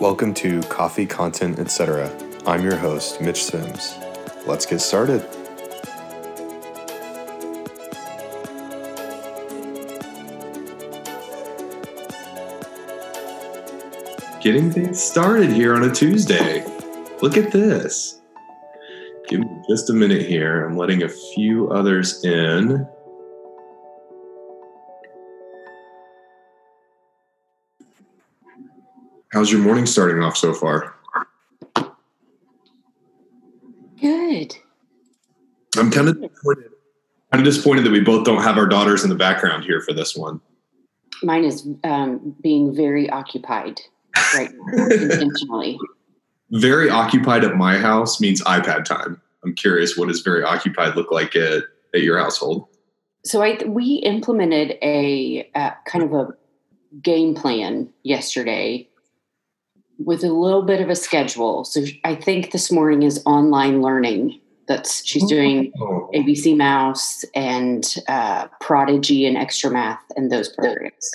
Welcome to Coffee, Content, Etc. I'm your host, Mitch Sims. Let's get started. Getting things started here on a Tuesday. Look at this. Give me just a minute here. I'm letting a few others in. How's your morning starting off so far? Good. I'm kind of disappointed. Kind of disappointed that we both don't have our daughters in the background here for this one. Mine is um, being very occupied right now, intentionally. Very occupied at my house means iPad time. I'm curious, what does very occupied look like at, at your household? So I we implemented a uh, kind of a game plan yesterday with a little bit of a schedule. So I think this morning is online learning. That's she's doing Oh, ABC Mouse and uh, Prodigy and Extra Math and those programs.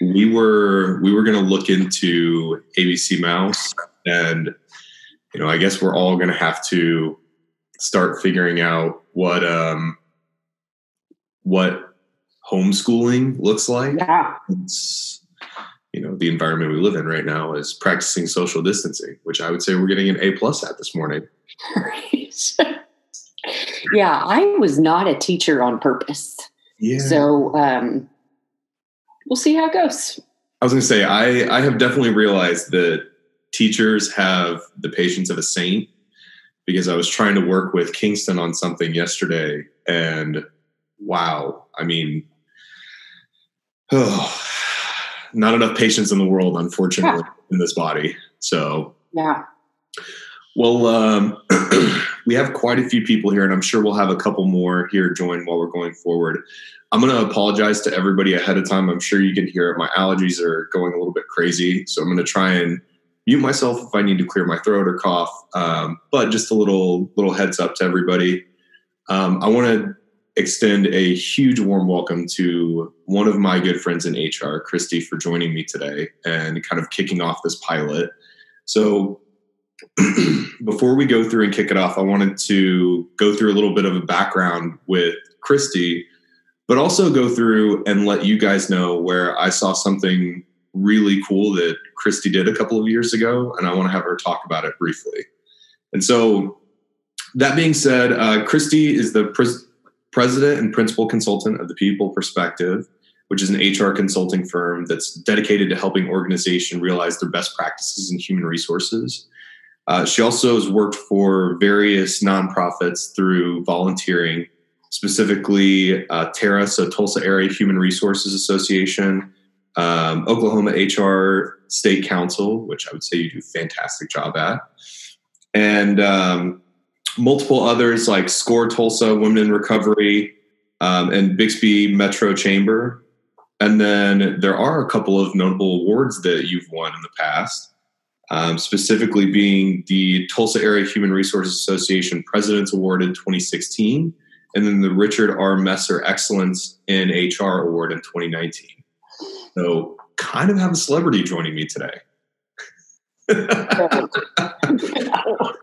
we were we were going to look into ABC Mouse, and you know, I guess we're all going to have to start figuring out what um what homeschooling looks like. Yeah, It's you know the environment we live in right now is practicing social distancing, which I would say we're getting an A plus at this morning. right. yeah, I was not a teacher on purpose. Yeah. So um, we'll see how it goes. I was going to say, I, I have definitely realized that teachers have the patience of a saint because I was trying to work with Kingston on something yesterday. And wow, I mean, oh, not enough patience in the world, unfortunately, in this body. So, Yeah. well, um, we have quite a few people here, and I'm sure we'll have a couple more here join while we're going forward. I'm going to apologize to everybody ahead of time. I'm sure you can hear it. My allergies are going a little bit crazy, so I'm going to try and mute myself if I need to clear my throat or cough. Um, but just a little little heads up to everybody. Um, I want to extend a huge warm welcome to one of my good friends in HR, Christy, for joining me today and kind of kicking off this pilot. So before we go through and kick it off, I wanted to go through a little bit of a background with Christy, but also go through and let you guys know where I saw something really cool that Christy did a couple of years ago, and I want to have her talk about it briefly. And so, that being said, uh, Christy is the pres- president and principal consultant of the People Perspective, which is an HR consulting firm that's dedicated to helping organizations realize their best practices in human resources. Uh, she also has worked for various nonprofits through volunteering, specifically uh, TAHRA, so Tulsa Area Human Resources Association, um, Oklahoma HR State Council, which I would say you do a fantastic job at, and um, multiple others like SCORE Tulsa, Women in Recovery, um, and Bixby Metro Chamber. And then there are a couple of notable awards that you've won in the past um, specifically being the Tulsa Area Human Resources Association President's Award in 2016, and then the Richard R. Messer Excellence in HR Award in 2019. So, kind of have a celebrity joining me today.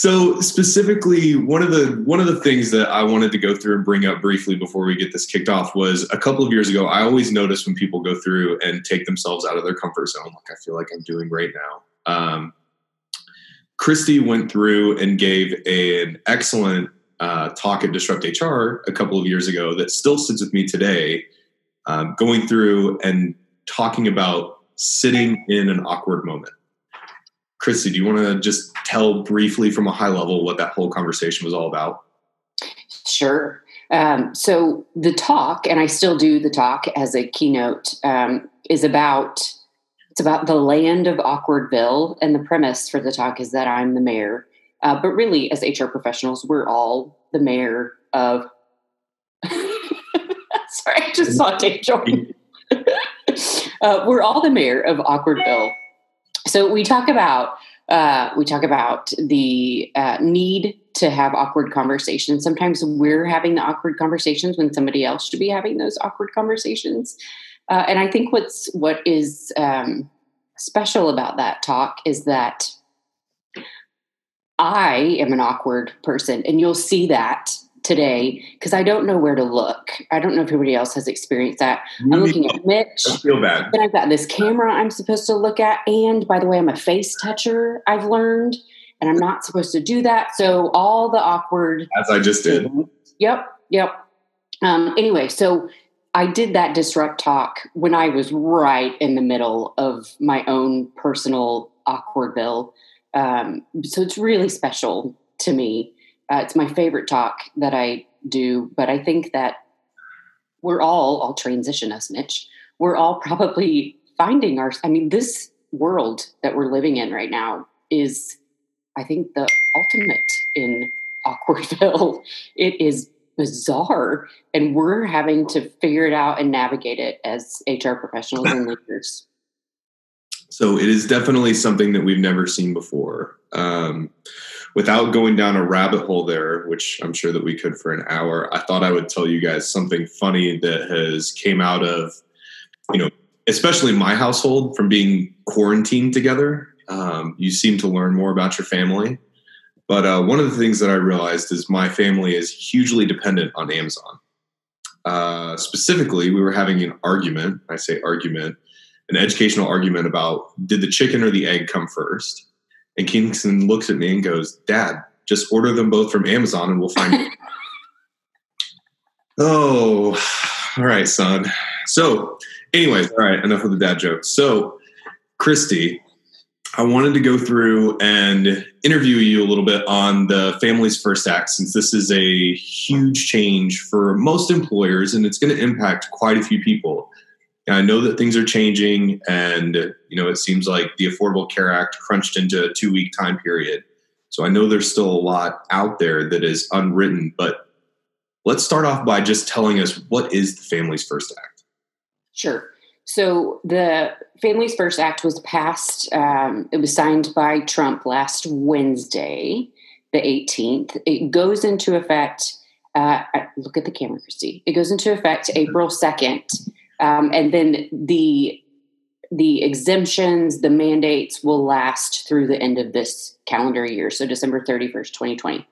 so, specifically, one of the one of the things that I wanted to go through and bring up briefly before we get this kicked off was a couple of years ago. I always notice when people go through and take themselves out of their comfort zone, like I feel like I'm doing right now um, Christy went through and gave an excellent uh, talk at Disrupt HR a couple of years ago that still sits with me today, um, going through and talking about sitting in an awkward moment. Christy, do you want to just tell briefly from a high level what that whole conversation was all about? Sure. Um, so the talk, and I still do the talk as a keynote, um, is about it's about the land of Awkwardville, and the premise for the talk is that I'm the mayor. Uh, but really, as HR professionals, we're all the mayor of. Sorry, I just saw Dave join. uh, we're all the mayor of Awkwardville. So we talk about uh, we talk about the uh, need to have awkward conversations. Sometimes we're having the awkward conversations when somebody else should be having those awkward conversations. Uh, and I think what's what is um, special about that talk is that I am an awkward person, and you'll see that today because I don't know where to look. I don't know if everybody else has experienced that. I'm looking at Mitch. I feel bad. Then I've got this camera I'm supposed to look at. And by the way, I'm a face toucher, I've learned, and I'm not supposed to do that. So all the awkward. As I just did. Yep, yep. Um, anyway, so I did that disrupt talk when I was right in the middle of my own personal awkwardville. Um, so it's really special to me. Uh, it's my favorite talk that I do, but I think that we're all, I'll transition us, Mitch, we're all probably finding our, I mean, this world that we're living in right now is, I think, the ultimate in Awkwardville. It is bizarre, and we're having to figure it out and navigate it as HR professionals and leaders. So it is definitely something that we've never seen before. Um, without going down a rabbit hole there, which I'm sure that we could for an hour, I thought I would tell you guys something funny that has came out of, you know, especially my household from being quarantined together. Um, you seem to learn more about your family. But uh, one of the things that I realized is my family is hugely dependent on Amazon. Uh, specifically, we were having an argument. I say argument an educational argument about did the chicken or the egg come first? And Kingston looks at me and goes, Dad, just order them both from Amazon and we'll find it. oh, all right, son. So, anyways, all right, enough of the dad jokes. So, Christy, I wanted to go through and interview you a little bit on the Families First Act, since this is a huge change for most employers and it's going to impact quite a few people. And I know that things are changing, and you know it seems like the Affordable Care Act crunched into a two-week time period. So I know there's still a lot out there that is unwritten. But let's start off by just telling us what is the Families First Act. Sure. So the Families First Act was passed. Um, it was signed by Trump last Wednesday, the 18th. It goes into effect. Uh, look at the camera, Christy. It goes into effect April 2nd. Um, and then the the exemptions, the mandates will last through the end of this calendar year, so December 31st, 2020.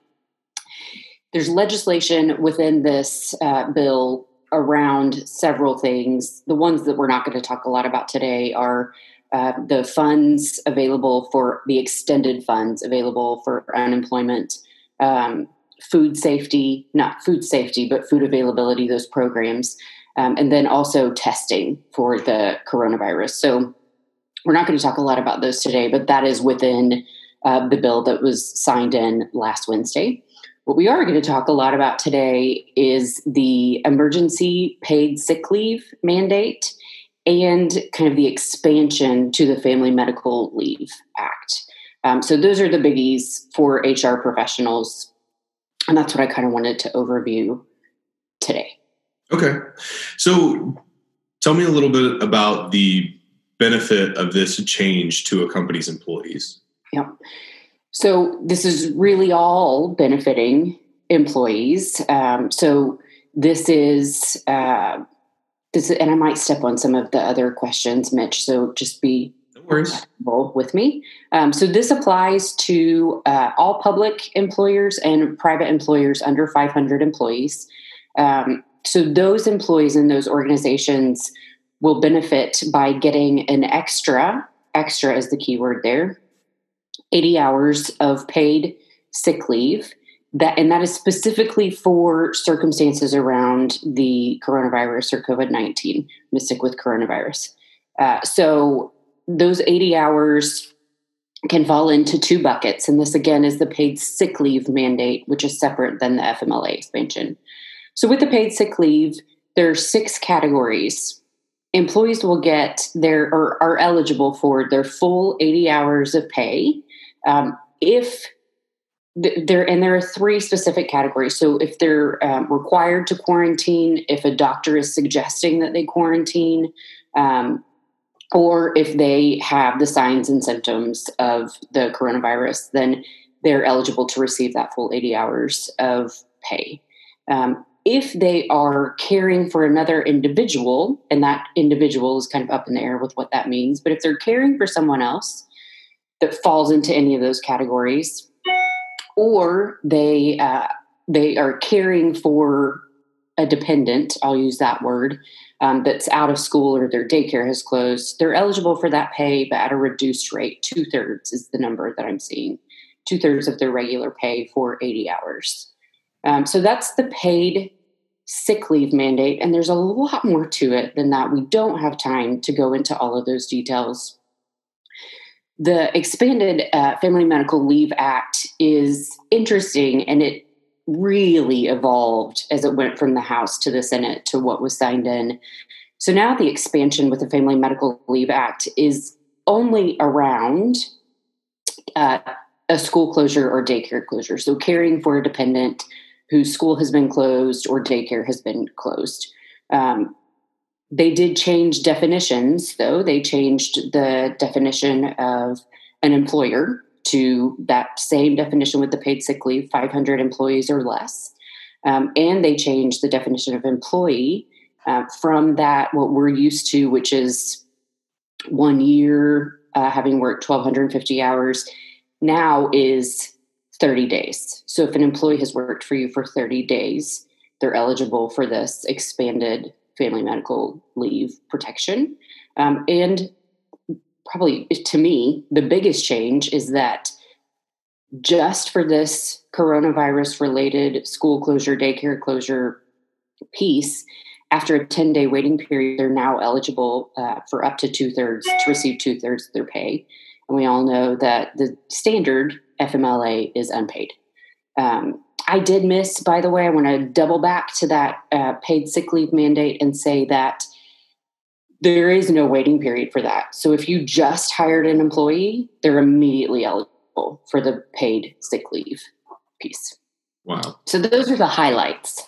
There's legislation within this uh, bill around several things. The ones that we're not going to talk a lot about today are uh, the funds available for the extended funds available for unemployment, um, food safety, not food safety, but food availability, those programs um, and then also testing for the coronavirus. So we're not going to talk a lot about those today, but that is within uh, the bill that was signed in last Wednesday. What we are going to talk a lot about today is the emergency paid sick leave mandate and kind of the expansion to the Family Medical Leave Act. Um, so those are the biggies for HR professionals. And that's what I kind of wanted to overview today. Okay. So tell me a little bit about the benefit of this change to a company's employees. Yeah. So this is really all benefiting employees. Um, so this is uh, this, and I might step on some of the other questions, Mitch. So just be no with me. Um, so this applies to uh, all public employers and private employers under 500 employees. Um, so those employees in those organizations will benefit by getting an extra, extra is the keyword there, 80 hours of paid sick leave. That and that is specifically for circumstances around the coronavirus or COVID 19. Mystic with coronavirus. Uh, so those 80 hours can fall into two buckets. And this again is the paid sick leave mandate, which is separate than the FMLA expansion. So, with the paid sick leave, there are six categories. Employees will get their or are eligible for their full 80 hours of pay um, if there and there are three specific categories. So, if they're um, required to quarantine, if a doctor is suggesting that they quarantine, um, or if they have the signs and symptoms of the coronavirus, then they're eligible to receive that full 80 hours of pay. Um, if they are caring for another individual, and that individual is kind of up in the air with what that means, but if they're caring for someone else that falls into any of those categories, or they uh, they are caring for a dependent, I'll use that word, um, that's out of school or their daycare has closed, they're eligible for that pay, but at a reduced rate. Two thirds is the number that I'm seeing. Two thirds of their regular pay for 80 hours. Um, so that's the paid sick leave mandate. And there's a lot more to it than that. We don't have time to go into all of those details. The expanded uh, Family Medical Leave Act is interesting and it really evolved as it went from the House to the Senate to what was signed in. So now the expansion with the Family Medical Leave Act is only around uh, a school closure or daycare closure. So caring for a dependent whose school has been closed or daycare has been closed. Um, they did change definitions, though. They changed the definition of an employer to that same definition with the paid sick leave 500 employees or less. Um, and they changed the definition of employee uh, from that, what we're used to, which is one year uh, having worked 1,250 hours, now is 30 days. So if an employee has worked for you for 30 days, they're eligible for this expanded family medical leave protection. Um, and probably to me, the biggest change is that just for this coronavirus related school closure, daycare closure piece, after a 10 day waiting period, they're now eligible uh, for up to two thirds to receive two thirds of their pay. And we all know that the standard FMLA is unpaid. Um, I did miss, by the way, I want to double back to that uh, paid sick leave mandate and say that there is no waiting period for that. So if you just hired an employee, they're immediately eligible for the paid sick leave piece. Wow. So those are the highlights.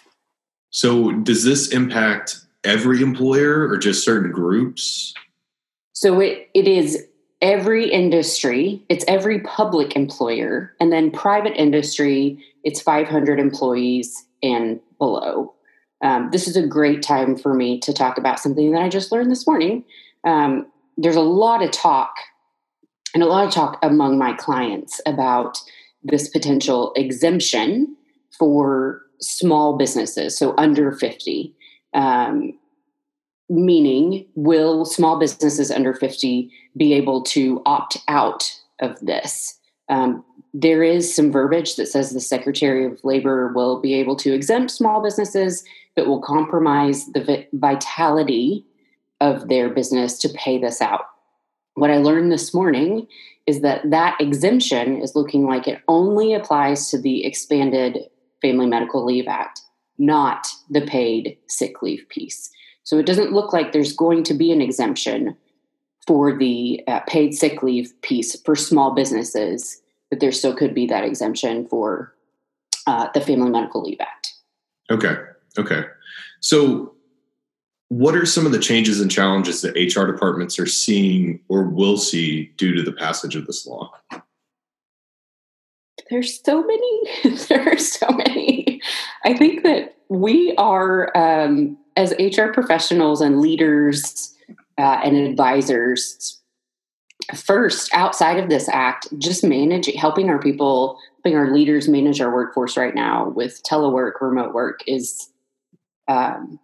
So does this impact every employer or just certain groups? So it, it is every industry, it's every public employer, and then private industry, it's 500 employees and below. Um, this is a great time for me to talk about something that I just learned this morning. Um, there's a lot of talk and a lot of talk among my clients about this potential exemption for small businesses, so under 50. Um, meaning, will small businesses under 50 be able to opt out of this? Um, there is some verbiage that says the Secretary of Labor will be able to exempt small businesses that will compromise the vitality of their business to pay this out. What I learned this morning is that that exemption is looking like it only applies to the expanded Family Medical Leave Act, not the paid sick leave piece. So it doesn't look like there's going to be an exemption for the uh, paid sick leave piece for small businesses, but there still could be that exemption for uh, the Family Medical Leave Act. Okay. Okay. So, what are some of the changes and challenges that HR departments are seeing or will see due to the passage of this law? There's so many. there are so many. I think that we are, um, as HR professionals and leaders uh, and advisors, first outside of this act, just managing, helping our people, helping our leaders manage our workforce right now with telework, remote work is um,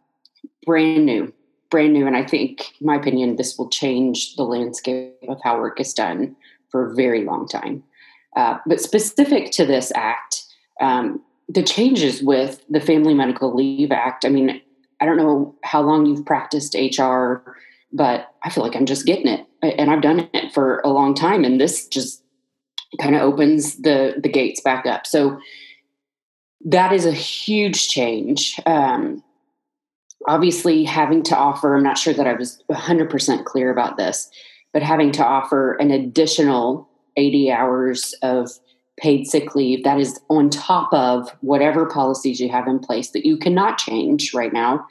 brand new, brand new. And I think, in my opinion, this will change the landscape of how work is done for a very long time. Uh, but specific to this act, um, the changes with the Family Medical Leave Act, I mean, I don't know how long you've practiced HR, but I feel like I'm just getting it. And I've done it for a long time. And this just kind of opens the, the gates back up. So that is a huge change. Um, obviously having to offer i'm not sure that i was 100% clear about this but having to offer an additional 80 hours of paid sick leave that is on top of whatever policies you have in place that you cannot change right now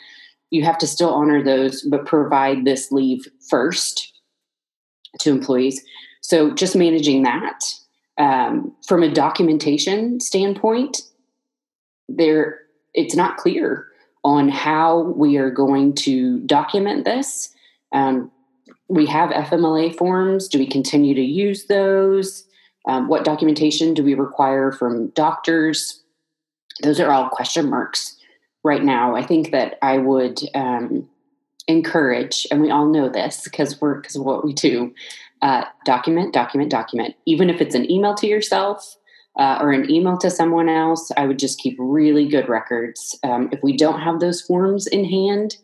you have to still honor those but provide this leave first to employees so just managing that um, from a documentation standpoint there it's not clear on how we are going to document this. Um, we have FMLA forms. Do we continue to use those? Um, what documentation do we require from doctors? Those are all question marks right now. I think that I would um, encourage, and we all know this because we're because of what we do. Uh, document, document, document. Even if it's an email to yourself uh, or an email to someone else, I would just keep really good records. Um, if we don't have those forms in hand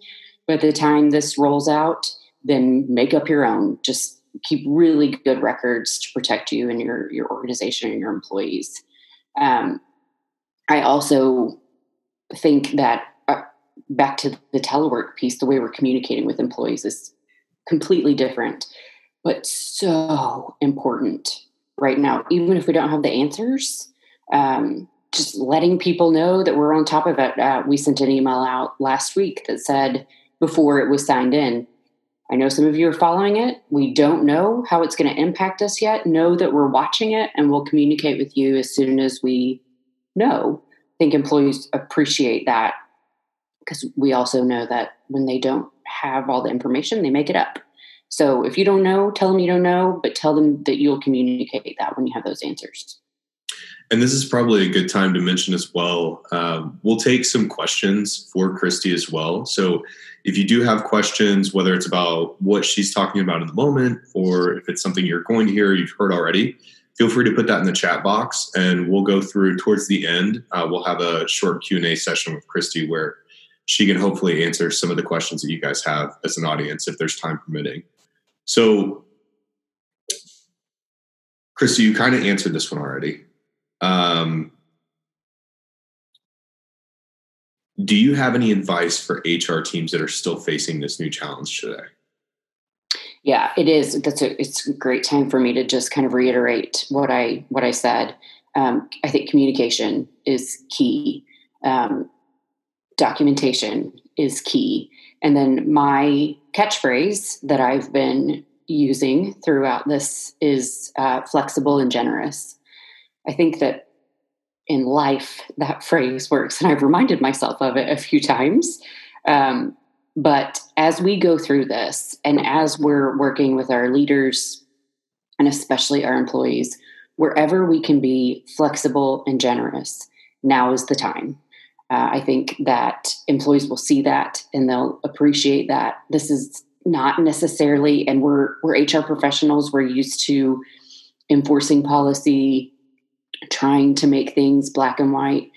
by the time this rolls out, then make up your own. Just keep really good records to protect you and your your organization and your employees. Um, I also think that uh, back to the telework piece, the way we're communicating with employees is completely different, but so important right now. Even if we don't have the answers, um, just letting people know that we're on top of it. Uh, we sent an email out last week that said before it was signed in I know some of you are following it. We don't know how it's going to impact us yet. Know that we're watching it and we'll communicate with you as soon as we know. I think employees appreciate that because we also know that when they don't have all the information, they make it up. So if you don't know, tell them you don't know, but tell them that you'll communicate that when you have those answers. And this is probably a good time to mention as well. Um, we'll take some questions for Christy as well. So if you do have questions, whether it's about what she's talking about in the moment or if it's something you're going to hear you've heard already, feel free to put that in the chat box and we'll go through towards the end. Uh, we'll have a short Q&A session with Christy where she can hopefully answer some of the questions that you guys have as an audience if there's time permitting. So, Christy, you kind of answered this one already. Um, Do you have any advice for HR teams that are still facing this new challenge today? Yeah, it is. That's a it's a great time for me to just kind of reiterate what I what I said. Um, I think communication is key. Um, documentation is key, and then my catchphrase that I've been using throughout this is uh, flexible and generous. I think that in life that phrase works. And I've reminded myself of it a few times. Um, but as we go through this, and as we're working with our leaders, and especially our employees, wherever we can be flexible and generous, now is the time. Uh, I think that employees will see that and they'll appreciate that. This is not necessarily, and we're we're HR professionals. We're used to enforcing policy, trying to make things black and white.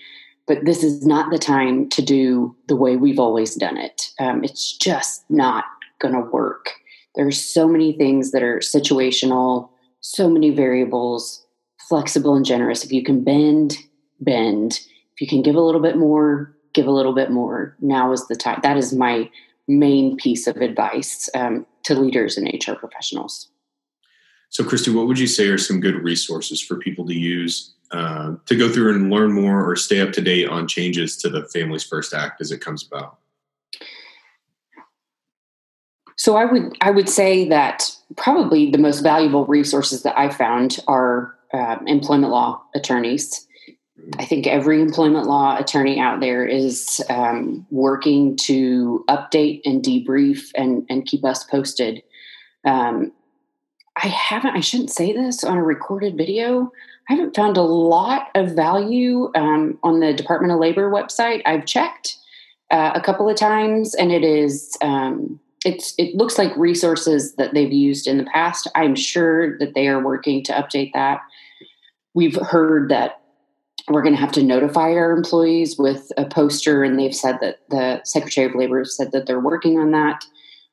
But this is not the time to do the way we've always done it. Um, it's just not going to work. There's so many things that are situational, so many variables, flexible and generous. If you can bend, bend. If you can give a little bit more, give a little bit more. Now is the time. That is my main piece of advice um, to leaders and HR professionals. So, Christy, what would you say are some good resources for people to use uh, to go through and learn more or stay up to date on changes to the Families First Act as it comes about? So, I would I would say that probably the most valuable resources that I found are uh, employment law attorneys. I think every employment law attorney out there is um, working to update and debrief and, and keep us posted. Um, I haven't, I shouldn't say this on a recorded video. I haven't found a lot of value um, on the Department of Labor website. I've checked uh, a couple of times, and it is um, it's it looks like resources that they've used in the past. I'm sure that they are working to update that. We've heard that we're going to have to notify our employees with a poster, and they've said that the Secretary of Labor said that they're working on that.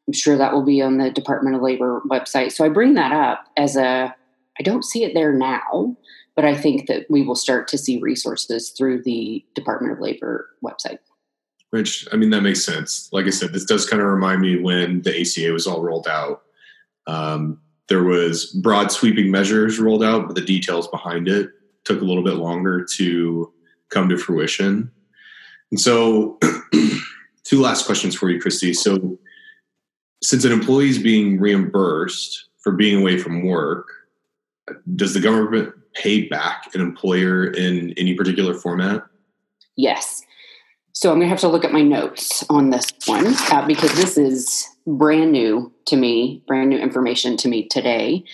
I'm sure that will be on the Department of Labor website. So I bring that up as a, I don't see it there now, but I think that we will start to see resources through the Department of Labor website. Which, I mean, that makes sense. Like I said, this does kind of remind me when the ACA was all rolled out. Um, there was broad sweeping measures rolled out, but the details behind it took a little bit longer to come to fruition. And so, two last questions for you, Christy. So, since an employee is being reimbursed for being away from work, does the government pay back an employer in any particular format? Yes. So I'm going to have to look at my notes on this one uh, because this is brand new to me, brand new information to me today.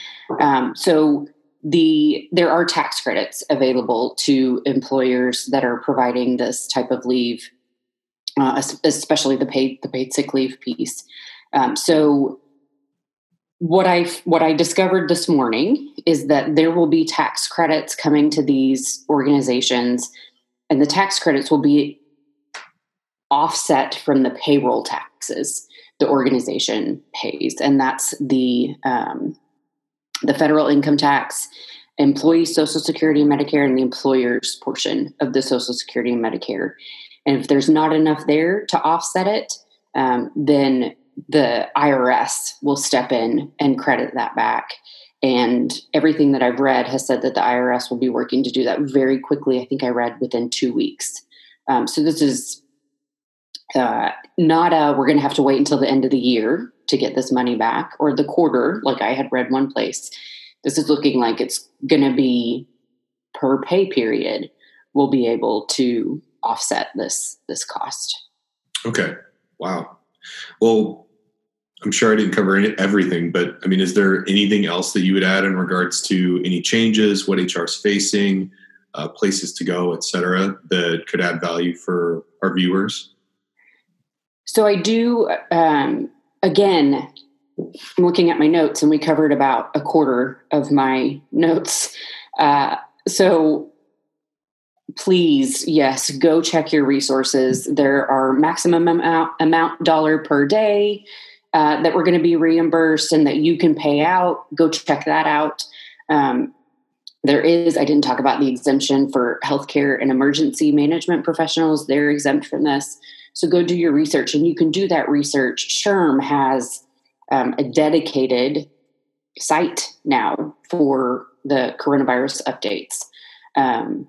Um, so the there are tax credits available to employers that are providing this type of leave, uh, especially the paid the paid sick leave piece. Um, so what I what I discovered this morning is that there will be tax credits coming to these organizations, and the tax credits will be offset from the payroll taxes the organization pays, and that's the um, the federal income tax, employee Social Security and Medicare, and the employer's portion of the Social Security and Medicare. And if there's not enough there to offset it, um, then the IRS will step in and credit that back. And everything that I've read has said that the IRS will be working to do that very quickly. I think I read within two weeks. Um, so this is uh, not a we're going to have to wait until the end of the year to get this money back or the quarter, like I had read one place. This is looking like it's going to be per pay period. We'll be able to offset this this cost. Okay. Wow. Well, I'm sure I didn't cover any, everything, but I mean, is there anything else that you would add in regards to any changes, what HR is facing, uh, places to go, et cetera, that could add value for our viewers? So I do, um, again, I'm looking at my notes and we covered about a quarter of my notes. Uh, so please, yes, go check your resources. There are maximum amount, amount dollar per day uh, that we're going to be reimbursed and that you can pay out. Go check that out. Um, there is, I didn't talk about the exemption for healthcare and emergency management professionals. They're exempt from this. So go do your research, and you can do that research. SHRM has um, a dedicated site now for the coronavirus updates. Um,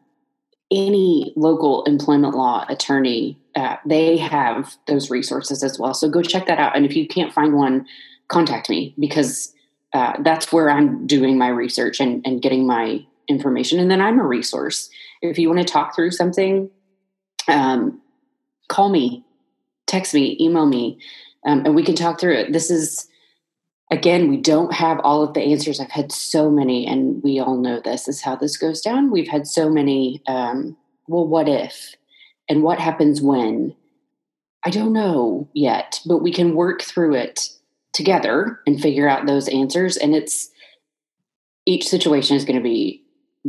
any local employment law attorney, uh, they have those resources as well. So go check that out. And if you can't find one, contact me because uh, that's where I'm doing my research and, and getting my information. And then I'm a resource. If you want to talk through something, um, call me, text me, email me, um, and we can talk through it. This is, again, we don't have all of the answers. I've had so many, and we all know this is how this goes down. We've had so many, um, well, what if? And what happens when? I don't know yet, but we can work through it together and figure out those answers. And it's each situation is going to be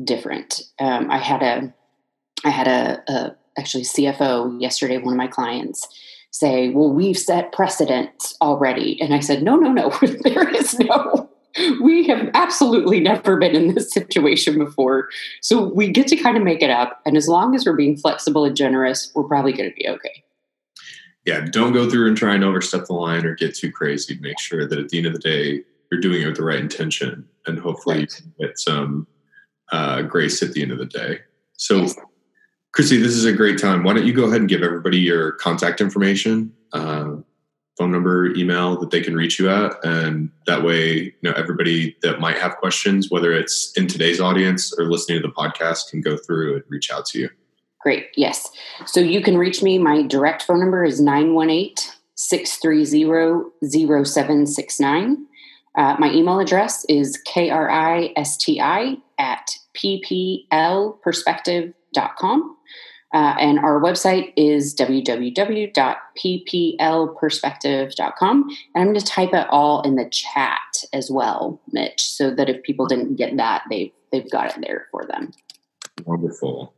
different. Um, I had a, I had a, a actually CFO yesterday, one of my clients, say, well, we've set precedent already. And I said, no, no, no, there is no. We have absolutely never been in this situation before. So we get to kind of make it up. And as long as we're being flexible and generous, we're probably going to be okay. Yeah, don't go through and try and overstep the line or get too crazy. Make sure that at the end of the day, you're doing it with the right intention and hopefully right. you get some uh, grace at the end of the day. So, yes. Christy, this is a great time. Why don't you go ahead and give everybody your contact information, uh, phone number, email that they can reach you at, and that way, you know, everybody that might have questions, whether it's in today's audience or listening to the podcast, can go through and reach out to you. Great. Yes. So you can reach me. My direct phone number is 918 630 0769. Uh, my email address is kristi at pplperspective.com. Uh, and our website is www.pplperspective.com. And I'm going to type it all in the chat as well, Mitch, so that if people didn't get that, they've, they've got it there for them. Wonderful.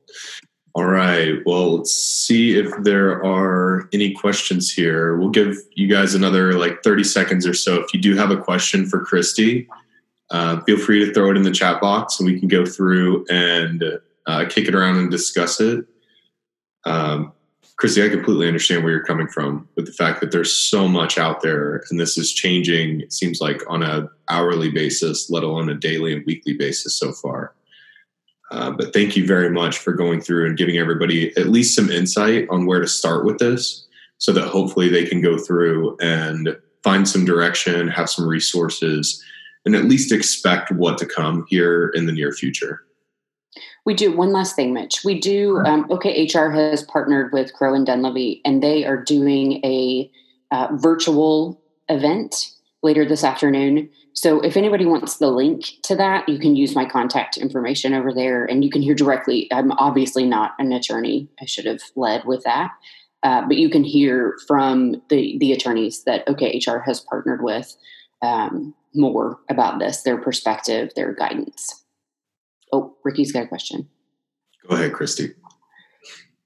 All right. Well, let's see if there are any questions here. We'll give you guys another like 30 seconds or so. If you do have a question for Christy, uh, feel free to throw it in the chat box and we can go through and uh, kick it around and discuss it. Um, Christy, I completely understand where you're coming from with the fact that there's so much out there and this is changing, it seems like on a hourly basis, let alone a daily and weekly basis so far. Uh, but thank you very much for going through and giving everybody at least some insight on where to start with this so that hopefully they can go through and find some direction, have some resources, and at least expect what to come here in the near future. We do one last thing, Mitch. We do. Um, OKHR has partnered with Crowe and Dunlevy, and they are doing a uh, virtual event later this afternoon. So if anybody wants the link to that, you can use my contact information over there, and you can hear directly. I'm obviously not an attorney. I should have led with that, uh, but you can hear from the the attorneys that OKHR has partnered with um, more about this, their perspective, their guidance. Oh, Ricky's got a question. Go ahead, Christy.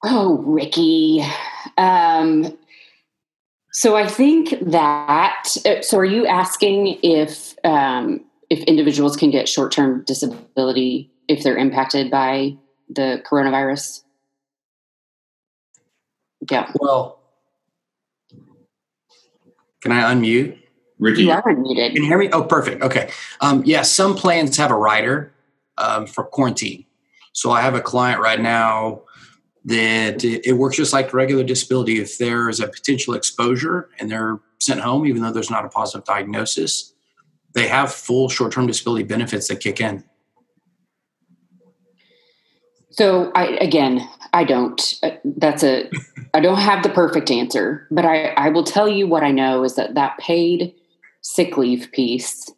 Oh, Ricky. Um, so I think that. Uh, so, are you asking if um, if individuals can get short term disability if they're impacted by the coronavirus? Yeah. Well, can I unmute? Ricky, you are unmuted. Can you hear me? Oh, perfect. Okay. Um, yes, yeah, some plans have a rider um, for quarantine. So I have a client right now that it, works just like regular disability. If there is a potential exposure and they're sent home, even though there's not a positive diagnosis, they have full short term disability benefits that kick in. So I again, I don't. Uh, that's a. I don't have the perfect answer, but I I will tell you what I know is that that paid sick leave piece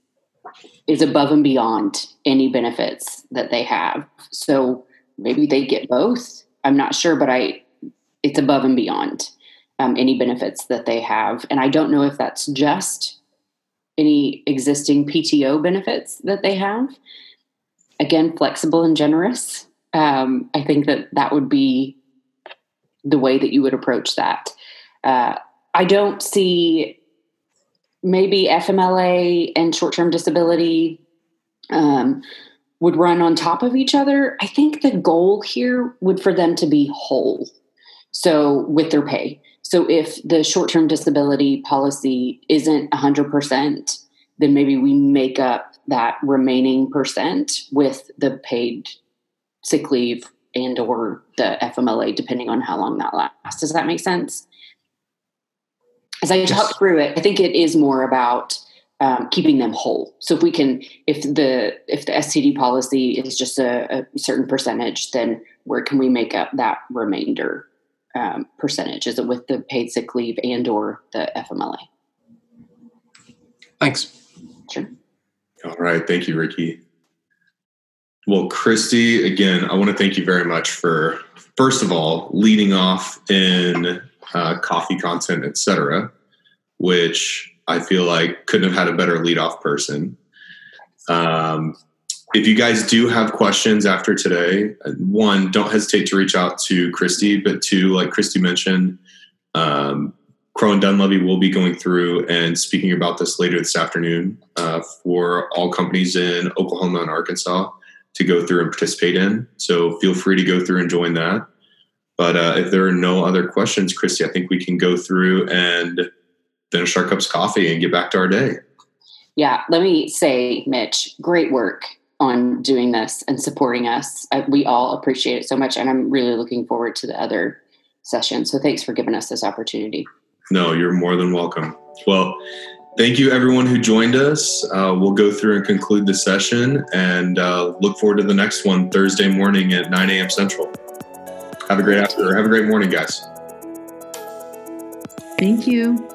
is above and beyond any benefits that they have. So maybe they get both. I'm not sure, but I it's above and beyond um, any benefits that they have. And I don't know if that's just any existing PTO benefits that they have. Again, flexible and generous. Um, I think that that would be the way that you would approach that. Uh, I don't see maybe FMLA and short term disability um, would run on top of each other. I think the goal here would for them to be whole. So with their pay. So if the short term disability policy isn't 100%, then maybe we make up that remaining percent with the paid sick leave and or the FMLA depending on how long that lasts. Does that make sense? As I yes. talk through it, I think it is more about um, keeping them whole. So if we can, if the if the STD policy is just a, a certain percentage, then where can we make up that remainder um, percentage? Is it with the paid sick leave and or the FMLA? Thanks. Sure. All right. Thank you, Ricky. Well, Christy, again, I want to thank you very much for, first of all, leading off in uh, coffee content, etc., which I feel like couldn't have had a better leadoff person. Um, if you guys do have questions after today, one, don't hesitate to reach out to Christy. But two, like Christy mentioned, um, Crowe and Dunlevy will be going through and speaking about this later this afternoon uh, for all companies in Oklahoma and Arkansas to go through and participate in. So feel free to go through and join that. But uh, if there are no other questions, Christy, I think we can go through and finish our cups of coffee and get back to our day. Yeah, let me say, Mitch, great work on doing this and supporting us. I, we all appreciate it so much, and I'm really looking forward to the other session. So thanks for giving us this opportunity. No, you're more than welcome. Well, thank you everyone who joined us. Uh, we'll go through and conclude the session and uh, look forward to the next one Thursday morning at 9 a.m. Central. Have a great afternoon. Have a great morning, guys. Thank you.